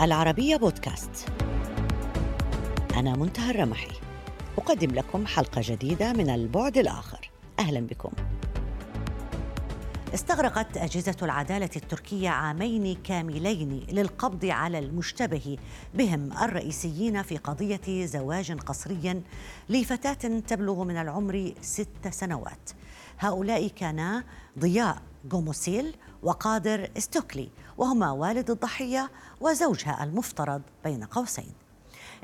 العربية بودكاست. أنا منتهى الرمحي. أقدم لكم حلقة جديدة من البعد الآخر. أهلا بكم. استغرقت أجهزة العدالة التركية عامين كاملين للقبض على المشتبه بهم الرئيسيين في قضية زواج قصري لفتاة تبلغ من العمر ست سنوات. هؤلاء كانا ضياء جوموسيل وقادر ستوكلي وهما والد الضحية وزوجها المفترض بين قوسين.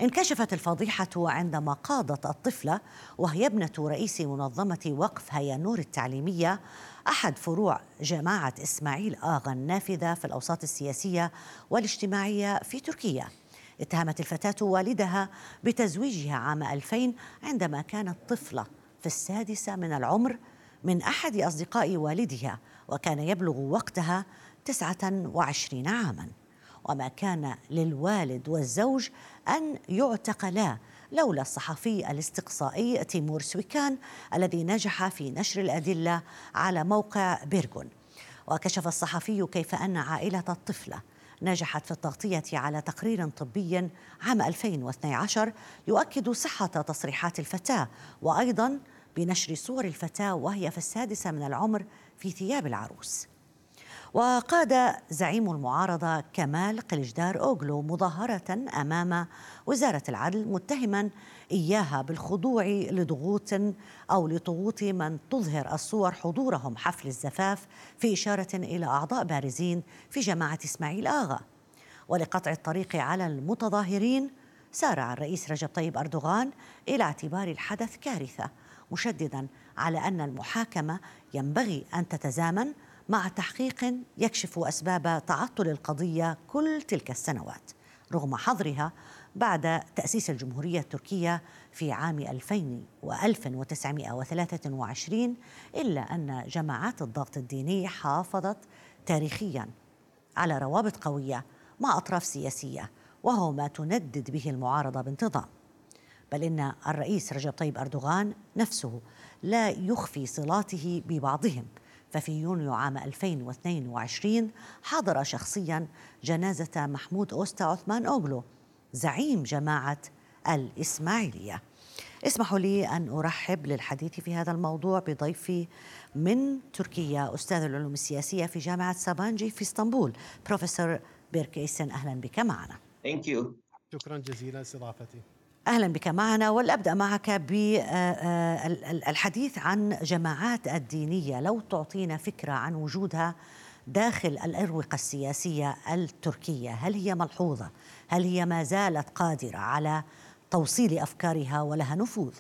انكشفت الفضيحة عندما قاضت الطفلة وهي ابنة رئيس منظمة وقف هيانور التعليمية أحد فروع جماعة إسماعيل آغا النافذة في الأوساط السياسية والاجتماعية في تركيا. اتهمت الفتاة والدها بتزويجها عام 2000 عندما كانت طفلة في السادسة من العمر من أحد أصدقاء والدها وكان يبلغ وقتها 29 عاماً. وما كان للوالد والزوج أن يعتقلا لولا الصحفي الاستقصائي تيمور سويكان الذي نجح في نشر الأدلة على موقع بيرغون. وكشف الصحفي كيف أن عائلة الطفلة نجحت في التغطية على تقرير طبي عام 2012 يؤكد صحة تصريحات الفتاة وأيضا بنشر صور الفتاة وهي في السادسة من العمر في ثياب العروس. وقاد زعيم المعارضة كمال قلجدار أوغلو مظاهرة أمام وزارة العدل متهما إياها بالخضوع لضغوط أو لضغوط من تظهر الصور حضورهم حفل الزفاف في إشارة إلى أعضاء بارزين في جماعة إسماعيل آغا. ولقطع الطريق على المتظاهرين سارع الرئيس رجب طيب أردوغان إلى اعتبار الحدث كارثة مشددا على أن المحاكمة ينبغي أن تتزامن مع تحقيق يكشف أسباب تعطل القضية كل تلك السنوات رغم حظرها بعد تأسيس الجمهورية التركية في عام 2000 و1923 إلا أن جماعات الضغط الديني حافظت تاريخيا على روابط قوية مع أطراف سياسية وهو ما تندد به المعارضة بانتظام. بل إن الرئيس رجب طيب أردوغان نفسه لا يخفي صلاته ببعضهم ففي يونيو عام 2022 حضر شخصيا جنازة محمود أوستا عثمان أوغلو زعيم جماعة الإسماعيلية. اسمحوا لي أن أرحب للحديث في هذا الموضوع بضيفي من تركيا أستاذ العلوم السياسية في جامعة سابانجي في إسطنبول بروفيسور بيركيسن. أهلا بك معنا. Thank you. شكرا جزيلا لاستضافتي أهلا بك معنا ولابدا معك بالحديث عن جماعات الدينية لو تعطينا فكرة عن وجودها داخل الأروقة السياسية التركية هل هي ملحوظة؟ هل هي ما زالت قادرة على توصيل أفكارها ولها نفوذ؟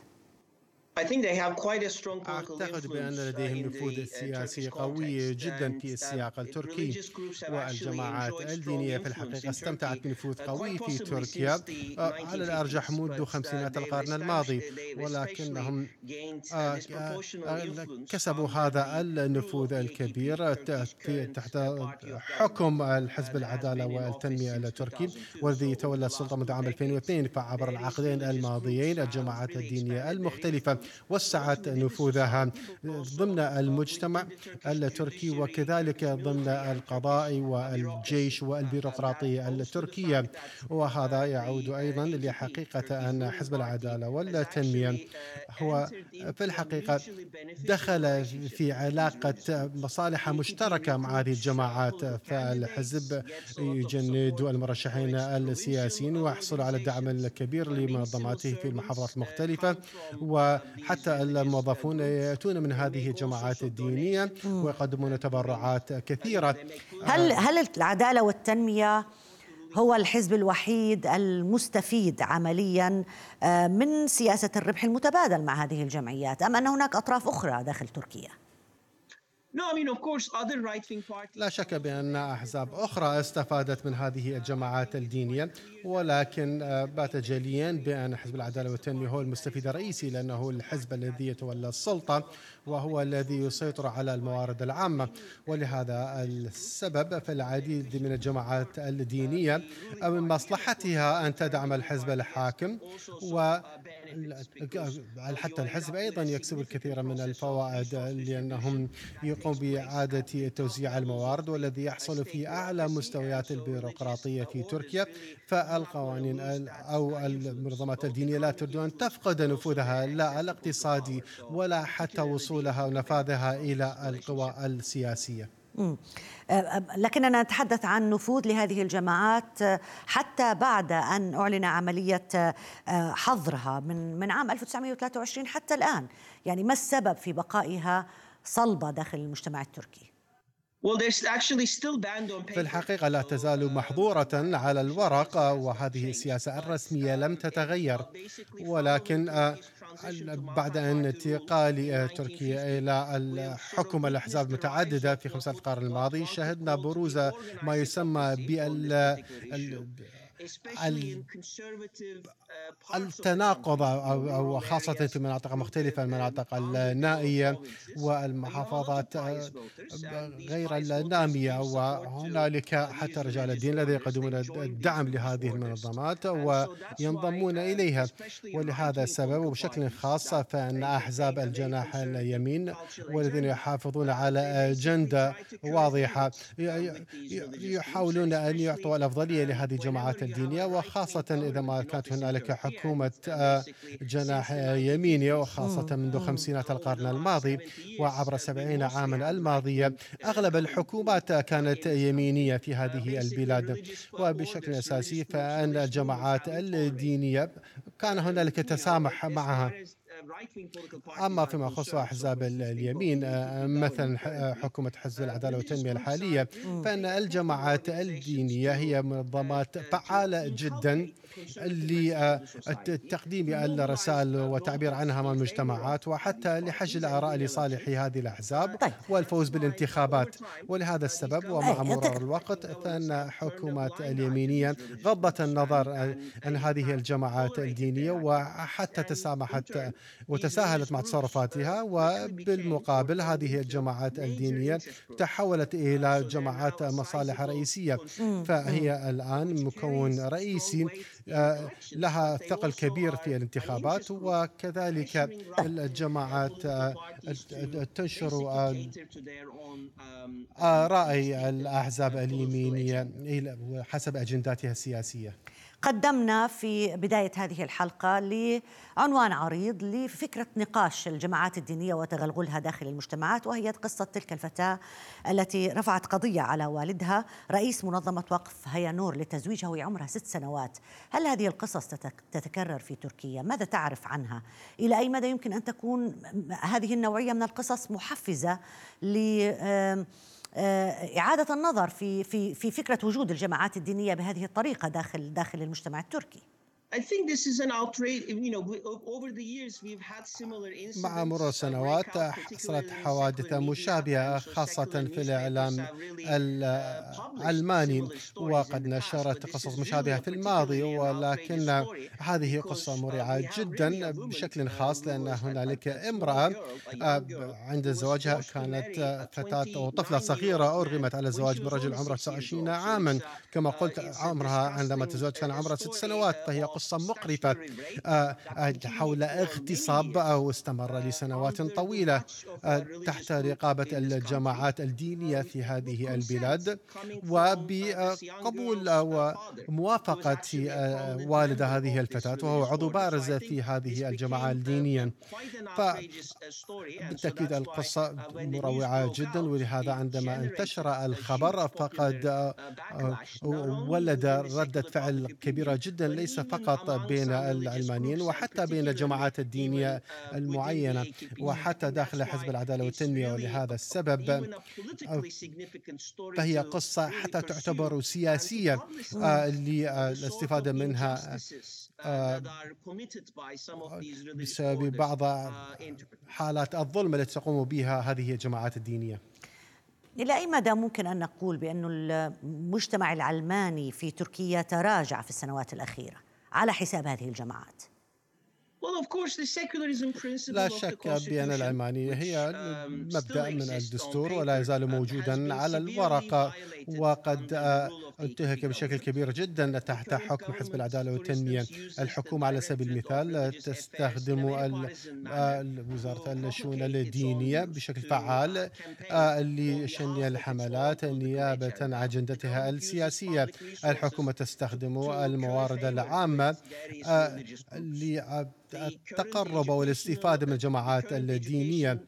أعتقد بأن لديهم نفوذ uh, سياسي قوي جدا في السياق التركي والجماعات الدينية في الحقيقة استمتعت بنفوذ قوي في تركيا. آه، على الأرجح منذ uh, خمسينات القرن الماضي ولكنهم آه، آه، كسبوا هذا النفوذ الكبير تحت حكم الحزب العدالة والتنمية التركي والذي تولى السلطة منذ عام 2002 فعبر العقدين الماضيين الجماعات الدينية المختلفة. وسعت نفوذها ضمن المجتمع التركي وكذلك ضمن القضاء والجيش والبيروقراطية التركية وهذا يعود أيضا لحقيقة أن حزب العدالة والتنمية هو في الحقيقة دخل في علاقة مصالح مشتركة مع هذه الجماعات. فالحزب يجند المرشحين السياسيين ويحصل على الدعم الكبير لمنظماته في المحافظات المختلفة و حتى الموظفون يأتون من هذه الجماعات الدينية ويقدمون تبرعات كثيرة. هل هل العدالة والتنمية هو الحزب الوحيد المستفيد عمليا آه، من سياسة الربح المتبادل مع هذه الجمعيات أم أن هناك أطراف أخرى داخل تركيا؟ لا شك بأن أحزاب أخرى استفادت من هذه الجماعات الدينية ولكن آه، بات جليا بأن حزب العدالة والتنمية هو المستفيد الرئيسي لأنه الحزب الذي يتولى السلطة وهو الذي يسيطر على الموارد العامة. ولهذا السبب في العديد من الجماعات الدينية من مصلحتها أن تدعم الحزب الحاكم و حتى الحزب أيضا يكسب الكثير من الفوائد لأنهم يقوم بإعادة توزيع الموارد والذي يحصل في أعلى مستويات البيروقراطية في تركيا فالقوانين أو المنظمات الدينية لا تريد أن تفقد نفوذها لا الاقتصادي ولا حتى وصولها ونفاذها إلى القوى السياسية. لكننا نتحدث عن نفوذ لهذه الجماعات حتى بعد أن أعلن عملية حظرها من من عام 1923 حتى الآن، يعني ما السبب في بقائها صلبة داخل المجتمع التركي؟ في الحقيقة لا تزال محظورة على الورق وهذه السياسة الرسمية لم تتغير. ولكن بعد انتقال آه، تركيا إلى الحكم الأحزاب المتعددة في خمسة القرن الماضي شهدنا بروز ما يسمى بال التناقض أو خاصة في مناطق مختلفة المناطق النائية والمحافظات غير النامية. وهنالك حتى رجال الدين الذين يقدمون الدعم لهذه المنظمات وينضمون إليها. ولهذا السبب وبشكل خاص فإن أحزاب الجناح اليمين والذين يحافظون على أجندة واضحة. يحاولون أن يعطوا الأفضلية لهذه الجماعات الدينية وخاصة إذا ما كانت هنالك حكومة آه، جناح يميني وخاصة منذ خمسينات القرن الماضي وعبر سبعين عاما الماضية أغلب الحكومات كانت يمينية في هذه البلاد. وبشكل أساسي فأن الجماعات الدينية كان هنالك تسامح معها. أما فيما يخص أحزاب اليمين آه، مثلا آه، حكومة حزب العدالة والتنمية الحالية فإن الجماعات الدينية هي منظمات فعالة جدا لتقديم الرسائل والتعبير عنها امام المجتمعات وحتى لحج الآراء لصالح هذه الأحزاب طيب. والفوز بالانتخابات. ولهذا السبب ومع مرور الوقت فان حكومات اليمينية غضت النظر عن هذه الجماعات الدينية وحتى تسامحت وتساهلت مع تصرفاتها وبالمقابل هذه الجماعات الدينية تحولت إلى جماعات مصالح رئيسية. فهي الآن مكون رئيسي لها ثقل كبير في الانتخابات وكذلك الجماعات آه، تنشر آه، رأي الأحزاب اليمينية حسب أجنداتها السياسية. قدمنا في بداية هذه الحلقة لعنوان عريض لفكرة نقاش الجماعات الدينية وتغلغلها داخل المجتمعات وهي قصة تلك الفتاة التي رفعت قضية على والدها رئيس منظمة وقف هيا نور لتزويجها وهي عمرها ست سنوات هل هذه القصص تتكرر في تركيا؟ ماذا تعرف عنها؟ إلى أي مدى يمكن أن تكون هذه النوعية من القصص محفزة ل إعادة النظر في في في فكرة وجود الجماعات الدينية بهذه الطريقة داخل داخل المجتمع التركي. مع مرور السنوات حصلت حوادث مشابهة خاصة في الإعلام العلماني وقد نشرت قصص مشابهة في الماضي ولكن هذه قصة مريعة جدا بشكل خاص لأن هنالك امرأة عند زواجها كانت فتاة أو طفلة صغيرة أرغمت على الزواج من رجل عمره 29 عاما. كما قلت عمرها عندما تزوج كان عمرها ست سنوات فهي قصة قصة مقرفة آه، آه، حول اغتصاب واستمر لسنوات طويلة آه، تحت رقابة الجماعات الدينية في هذه البلاد وبقبول وموافقة والد هذه الفتاة وهو عضو بارز في هذه الجماعة الدينية. فبالتأكيد القصة مروعة جدا ولهذا عندما انتشر الخبر فقد ولد ردة فعل كبيرة جدا ليس فقط فقط بين العلمانيين وحتى بين الجماعات الدينية المعينة وحتى داخل حزب العدالة والتنمية ولهذا السبب فهي قصة حتى تعتبر سياسية آه، للاستفادة منها آه، بسبب بعض حالات الظلم التي تقوم بها هذه الجماعات الدينية إلى أي مدى ممكن أن نقول بأن المجتمع العلماني في تركيا تراجع في السنوات الأخيرة؟ على حساب هذه الجماعات. لا شك بأن العلمانية هي um, مبدأ من الدستور ولا يزال موجودا على الورقة وقد انتهك بشكل كبير جدا تحت حكم حزب العدالة والتنمية. الحكومة على سبيل المثال تستخدم وزارة الشؤون الدينية بشكل فعال لشن الحملات نيابة عن أجندتها السياسية الحكومة تستخدم الموارد العامة التقرب والاستفادة من الجماعات الدينية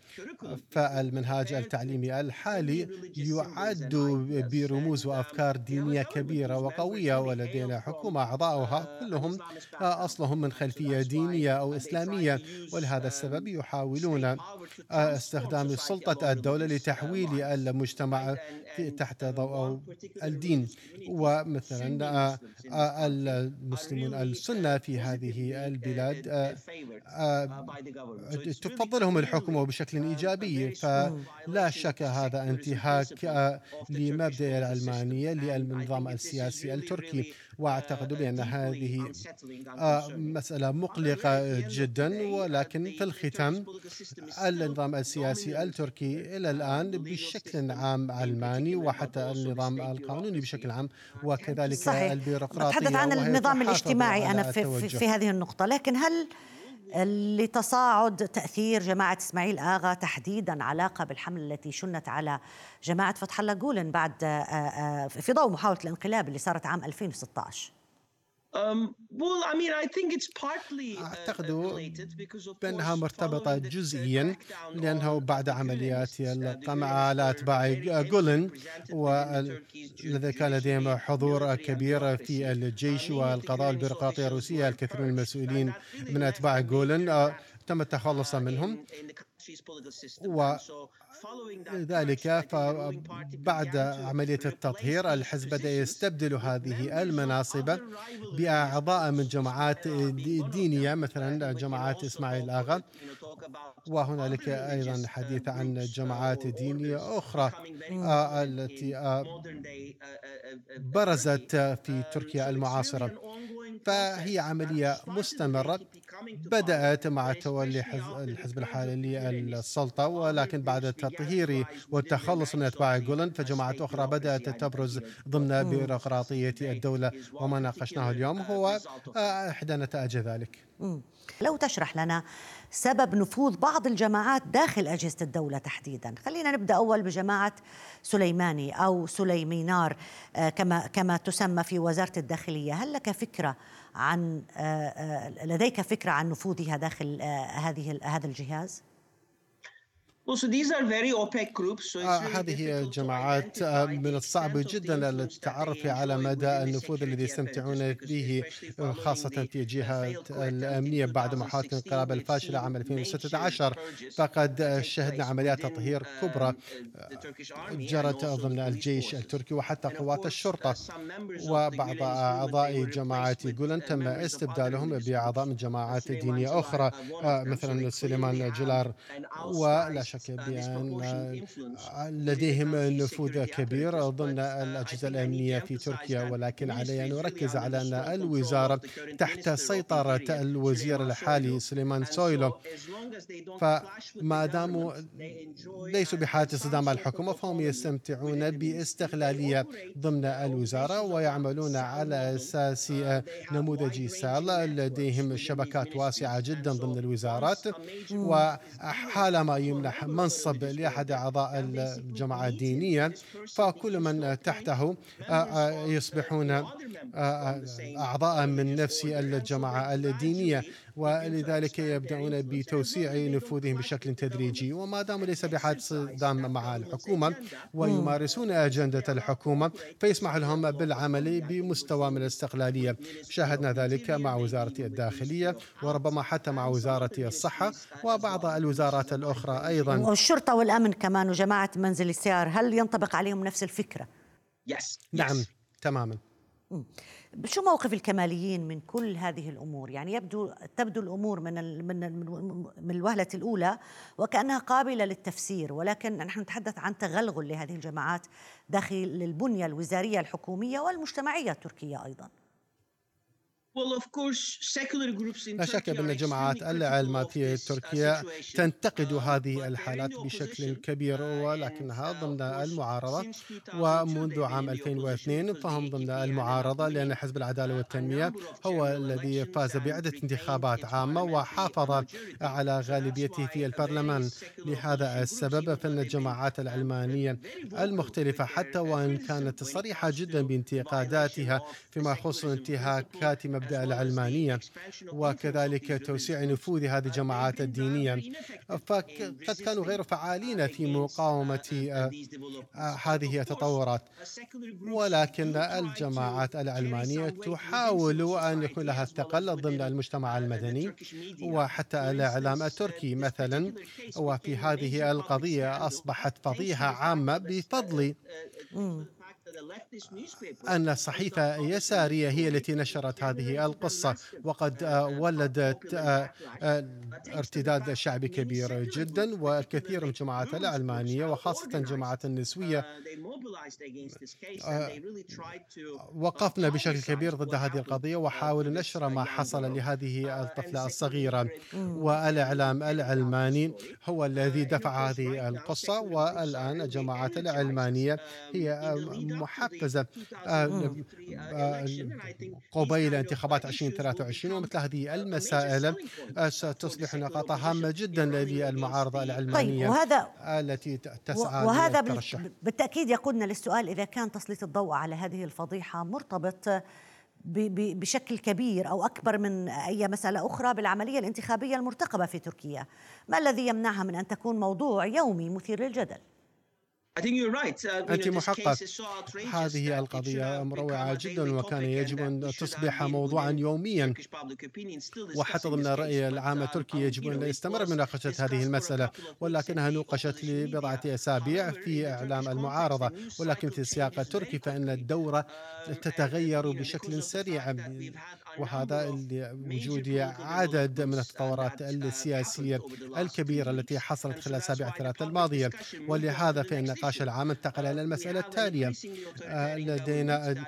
فالمنهاج التعليمي الحالي يعد برموز وأفكار دينية كبيرة وقوية ولدينا حكومة أعضاؤها كلهم أصلهم من خلفية دينية أو إسلامية ولهذا السبب يحاولون استخدام سلطة الدولة لتحويل المجتمع تحت ضوء الدين. ومثلا المسلمون السنة في هذه البلاد تفضلهم الحكومة بشكل إيجابي فلا شك هذا انتهاك لمبدأ العلمانية للنظام السياسي التركي واعتقد بأن هذه مسألة مقلقة جدا ولكن في الختام النظام السياسي التركي إلى الآن بشكل عام علماني وحتى النظام القانوني بشكل عام وكذلك صحيح. البيروقراطية أتحدث عن النظام الاجتماعي. أنا في, في, في هذه النقطة. لكن هل لتصاعد تأثير جماعة إسماعيل آغا تحديدا علاقة بالحملة التي شنت على جماعة فتح الله جولن بعد في ضوء محاولة الانقلاب اللي صارت عام 2016 Um, uh, أعتقد بأنها مرتبطة جزئيا لأنه بعد عمليات القمع على أتباع جولن والذي كان لديهم حضور كبير في الجيش والقضاء البيروقراطية الروسية الكثير من المسؤولين من أتباع جولن آه، تم التخلص uh, منهم. ولذلك فبعد عملية التطهير الحزب بدأ يستبدل هذه المناصب بأعضاء من جماعات دينية مثلا جماعات إسماعيل آغا وهنالك أيضا حديث عن جماعات دينية أخرى آه، التي آه، برزت في تركيا المعاصرة. فهي عملية مستمرة. بدأت مع تولي الحزب الحالي للسلطة ولكن بعد التطهير والتخلص من أتباع جولن فجماعات أخرى بدأت تبرز ضمن بيروقراطية الدولة. وما ناقشناه اليوم هو إحدى نتائج ذلك. لو تشرح لنا سبب نفوذ بعض الجماعات داخل أجهزة الدولة تحديدا. خلينا نبدأ أول بجماعة سليماني أو سليمينار آه، كما, كما تسمى في وزارة الداخلية. هل لك فكرة عن آه، آه، لديك فكرة عن نفوذها داخل هذه هذا الجهاز؟ آه هذه جماعات آه من الصعب جدا التعرف على مدى النفوذ الذي يستمتعون به خاصة في الجهات الأمنية بعد محاولة الانقلاب الفاشلة عام 2016 فقد شهدنا عمليات تطهير uh, كبرى جرت ضمن الجيش التركي وحتى قوات الشرطة وبعض أعضاء جماعة جولن تم استبدالهم بأعضاء من جماعات دينية أخرى آه مثلا سليمان جلار ولا شك شك بأن لديهم نفوذ كبير ضمن الأجهزة الأمنية في تركيا ولكن علي أن أركز على أن الوزارة تحت سيطرة الوزير الحالي سليمان سويلو. فما داموا ليسوا بحاجة استخدام الحكومة فهم يستمتعون باستقلالية ضمن الوزارة ويعملون على أساس نموذج سال لديهم شبكات واسعة جدا ضمن الوزارات وحالما يمنح منصب لأحد أعضاء الجماعة الدينية فكل من تحته آه، آه، يصبحون آه، أعضاء من نفس الجماعة الدينية. ولذلك يبدأون بتوسيع نفوذهم بشكل تدريجي. وما دام ليس بحاجة صدام مع الحكومة ويمارسون أجندة الحكومة فيسمح لهم بالعمل بمستوى من الاستقلالية. شاهدنا ذلك مع وزارة الداخلية وربما حتى مع وزارة الصحة وبعض الوزارات الأخرى أيضا. والشرطة والأمن كمان وجماعة منزل السيار هل ينطبق عليهم نفس الفكرة؟ نعم تماما. شو موقف الكماليين من كل هذه الأمور؟ يعني يبدو تبدو الأمور من من من الوهلة الأولى وكأنها قابلة للتفسير ولكن نحن نتحدث عن تغلغل لهذه الجماعات داخل البنية الوزارية الحكومية والمجتمعية التركية أيضا. لا شك بأن جماعات العلم في تركيا تنتقد هذه الحالات بشكل كبير ولكنها ضمن المعارضة ومنذ عام 2002 فهم ضمن المعارضة لأن حزب العدالة والتنمية هو الذي فاز بعدة انتخابات عامة وحافظ على غالبيته في البرلمان. لهذا السبب فإن الجماعات العلمانية المختلفة حتى وإن كانت صريحة جدا بانتقاداتها فيما يخص انتهاكات مبدأ العلمانية وكذلك توسيع نفوذ هذه الجماعات الدينية فقد كانوا غير فعالين في مقاومة آه، هذه التطورات. ولكن الجماعات العلمانية تحاول أن يكون لها استقل ضمن المجتمع المدني وحتى الإعلام التركي مثلا. وفي هذه القضية أصبحت فضيحة عامة بفضل أن الصحيفة يسارية هي التي نشرت هذه القصة وقد آه، ولدت آه، آه، ارتداد شعبي كبير جدا والكثير من الجماعات العلمانية وخاصة الجماعات النسوية وقفنا بشكل كبير ضد هذه القضية وحاولوا نشر ما حصل لهذه الطفلة الصغيرة. والإعلام العلماني هو الذي دفع هذه القصة والآن الجماعات العلمانية هي محفزة آه، آه، قبيل انتخابات 2023 ومثل هذه المسائل آه، ستصبح نقاط هامة جدا للمعارضة العلمانية طيب وهذا التي تسعى وهذا بالتأكيد يقودنا للسؤال إذا كان تسليط الضوء على هذه الفضيحة مرتبط بشكل كبير أو أكبر من أي مسألة أخرى بالعملية الانتخابية المرتقبة في تركيا، ما الذي يمنعها من أن تكون موضوع يومي مثير للجدل؟ Uh, أنت محقق هذه القضية مروعة جدا وكان يجب أن تصبح موضوعا يوميا. وحتى ضمن الرأي العام التركي يجب أن يستمر مناقشة هذه المسألة. ولكنها نوقشت لبضعة أسابيع في إعلام المعارضة. ولكن في السياق التركي فإن الدورة تتغير بشكل سريع وهذا لوجود عدد من التطورات السياسية الكبيرة التي حصلت خلال الأسابيع الثلاثة الماضية. ولهذا فإن النقاش العام انتقل إلى المسألة التالية. آه، لدينا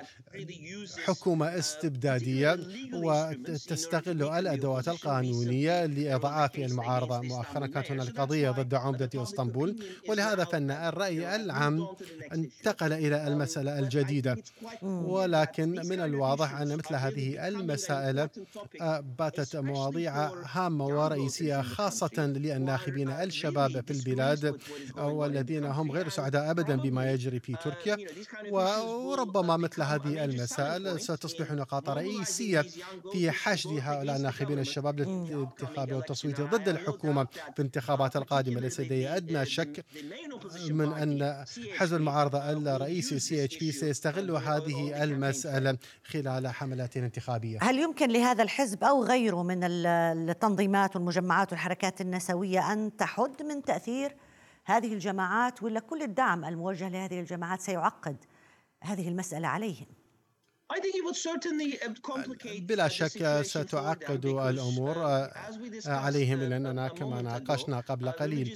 حكومة استبدادية وتستغل الأدوات القانونية لإضعاف المعارضة مؤخرا كانت هناك قضية ضد عمدة إسطنبول. ولهذا فإن الرأي العام انتقل إلى المسألة الجديدة. ولكن من الواضح أن مثل هذه المسائل آه، باتت مواضيع هامة ورئيسية خاصة للناخبين الشباب في البلاد والذين هم غير سعداء ابدا بما يجري في تركيا. وربما مثل هذه المسائل ستصبح نقاط رئيسية في حشد هؤلاء الناخبين الشباب للانتخاب والتصويت ضد الحكومة في الانتخابات القادمه ليس لدي أدنى شك من أن حزب المعارضة الرئيسي CHP سيستغل هذه المسألة خلال حملاته الانتخابيه. هل يمكن لهذا الحزب أو غيره من التنظيمات والمجمعات والحركات النسوية أن تحد من تأثير هذه الجماعات ولا كل الدعم الموجه لهذه الجماعات سيعقد هذه المسألة عليهم؟ بلا شك ستعقد الأمور آه، عليهم لأننا كما ناقشنا قبل قليل.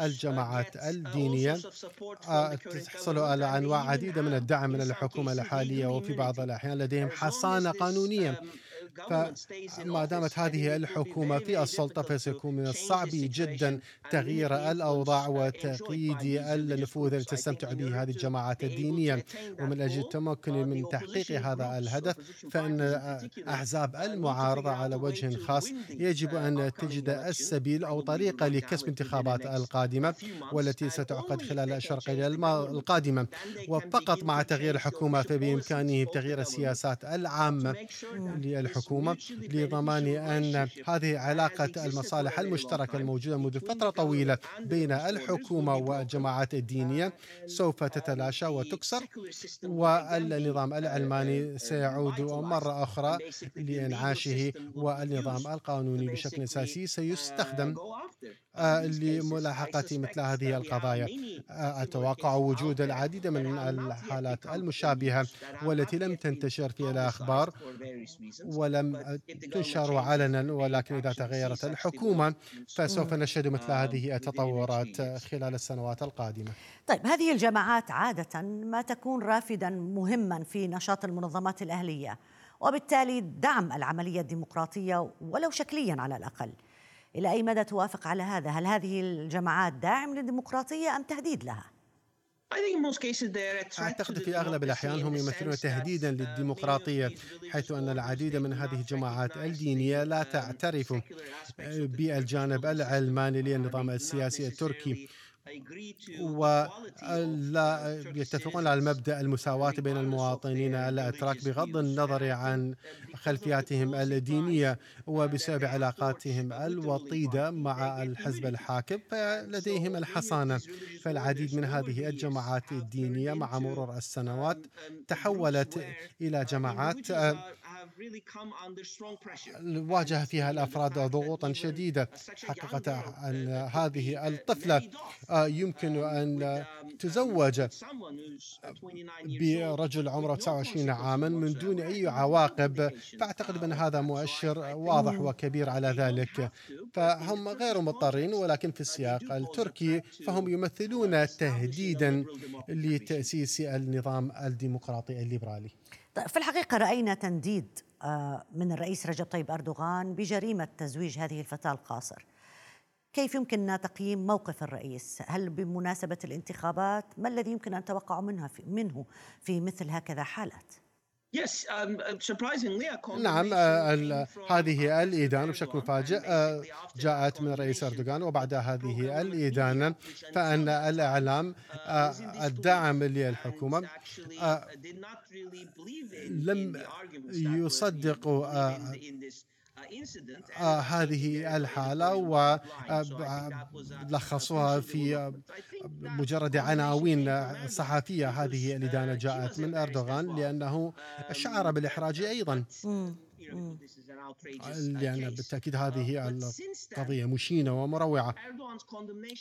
الجماعات الدينية تحصل على أنواع عديدة من الدعم من الحكومة الحالية وفي بعض الأحيان لديهم حصانة قانونية. فما دامت هذه الحكومة في السلطة فسيكون من الصعب جدا تغيير الأوضاع وتقييد النفوذ التي تستمتع به هذه الجماعات الدينية ومن أجل التمكن من تحقيق هذا الهدف فإن أحزاب المعارضة على وجه خاص يجب أن تجد السبيل أو طريقة لكسب انتخابات القادمة والتي ستعقد خلال الأشهر القادمة. وفقط مع تغيير الحكومة فبإمكانه تغيير السياسات العامة للحكومة الحكومة لضمان أن هذه علاقة المصالح المشتركة الموجودة منذ فترة طويلة بين الحكومة والجماعات الدينية سوف تتلاشى وتكسر والنظام العلماني سيعود مرة أخرى لإنعاشه والنظام القانوني بشكل أساسي سيستخدم لملاحقة مثل هذه القضايا. آه، أتوقع وجود العديد من الحالات المشابهة والتي لم تنتشر في الأخبار ولم تنشر علنا ولكن إذا تغيرت الحكومة فسوف نشهد مثل هذه التطورات خلال السنوات القادمة. طيب هذه الجماعات عادة ما تكون رافدا مهما في نشاط المنظمات الأهلية وبالتالي دعم العملية الديمقراطية ولو شكليا على الأقل. إلى أي مدى توافق على هذا؟ هل هذه الجماعات داعم للديمقراطية أم تهديد لها؟ أعتقد في أغلب الأحيان هم يمثلون تهديدا للديمقراطية حيث أن العديد من هذه الجماعات الدينية لا تعترف بالجانب العلماني للنظام السياسي التركي ولا يتفقون على مبدأ المساواة بين المواطنين الاتراك بغض النظر عن خلفياتهم الدينية وبسبب علاقاتهم الوطيدة مع الحزب الحاكم فلديهم الحصانة. فالعديد من هذه الجماعات الدينية مع مرور السنوات تحولت إلى جماعات واجه فيها الأفراد ضغوطا شديده حقيقة أن هذه الطفلة آه، يمكن أن تزوج برجل عمره 29 عاما من دون أي عواقب. فأعتقد بأن هذا مؤشر واضح وكبير على ذلك. فهم غير مضطرين ولكن في السياق التركي فهم يمثلون تهديدا لتأسيس النظام الديمقراطي الليبرالي. طيب، في الحقيقة رأينا تنديد من الرئيس رجب طيب أردوغان بجريمة تزويج هذه الفتاة القاصر كيف يمكن تقييم موقف الرئيس؟ هل بمناسبة الانتخابات ما الذي يمكن أن نتوقع منها في منه في مثل هكذا حالات؟ Um, uh, نعم آه، هذه الإدانة بشكل مفاجئ آه، جاءت من الرئيس أردوغان وبعد هذه الإدانة فأن الإعلام آه، الداعم للحكومة لم يصدقوا آه هذه الحالة ولخصوها في مجرد عناوين صحفية هذه الإدانة جاءت من أردوغان لأنه شعر بالإحراج أيضا. لأن بالتأكيد هذه القضية مشينة ومروعة.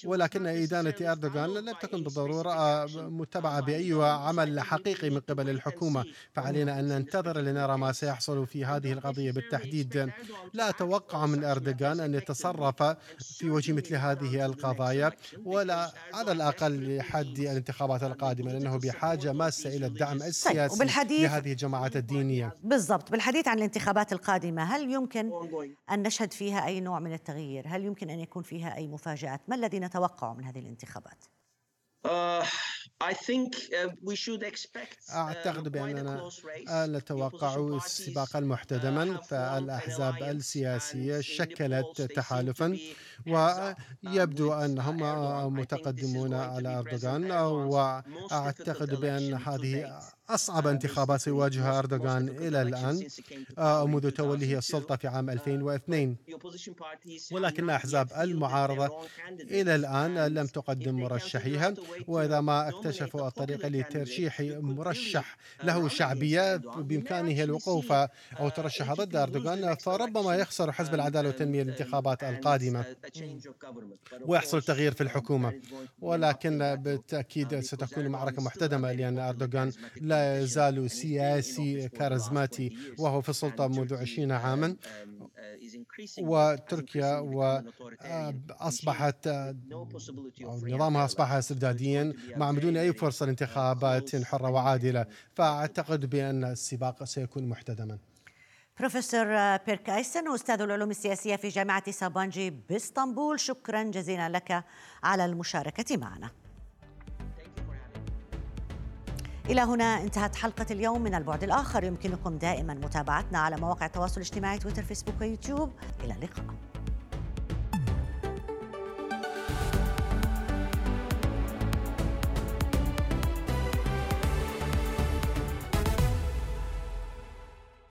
ولكن إدانة أردوغان لم تكن بالضرورة متبعة بأي عمل حقيقي من قبل الحكومة. فعلينا أن ننتظر لنرى ما سيحصل في هذه القضية بالتحديد لا أتوقع من أردوغان أن يتصرف في وجه مثل هذه القضايا ولا على الأقل لحد الانتخابات القادمة لأنه بحاجة ماسة إلى الدعم السياسي طيب لهذه الجماعات الدينية. بالضبط. بالحديث عن الانتخابات القادمة هل يمكن أن نشهد فيها أي نوع من التغيير؟ هل يمكن أن يكون فيها أي مفاجآت؟ ما الذي نتوقعه من هذه الانتخابات؟ uh, uh, أعتقد um, بأننا نتوقع سباقا محتدما uh, فالأحزاب السياسية شكلت تحالفا ويبدو أنهم متقدمون على أردوغان وأعتقد بأن هذه أصعب انتخابات سيواجهها أردوغان إلى الآن آه، منذ توليه السلطة في عام 2002 ولكن أحزاب المعارضة إلى الآن لم تقدم مرشحيها وإذا ما اكتشفوا الطريقة لترشيح مرشح له شعبية بإمكانه الوقوف أو ترشح ضد أردوغان فربما يخسر حزب العدالة والتنمية الانتخابات القادمة ويحصل تغيير في الحكومة. ولكن بالتأكيد ستكون معركة محتدمة لأن أردوغان لا يزال سياسي كاريزماتي وهو في السلطة منذ عشرين عاما. وتركيا وأصبحت نظامها أصبح استبداديا مع بدون أي فرصة لانتخابات حرة وعادلة. فأعتقد بأن السباق سيكون محتدما. بروفيسور بيرك أيسن أستاذ العلوم السياسية في جامعة سابانجي بإسطنبول. شكرا جزيلا لك على المشاركة معنا. إلى هنا انتهت حلقة اليوم من البعد الآخر. يمكنكم دائما متابعتنا على مواقع التواصل الاجتماعي تويتر فيسبوك ويوتيوب. إلى اللقاء.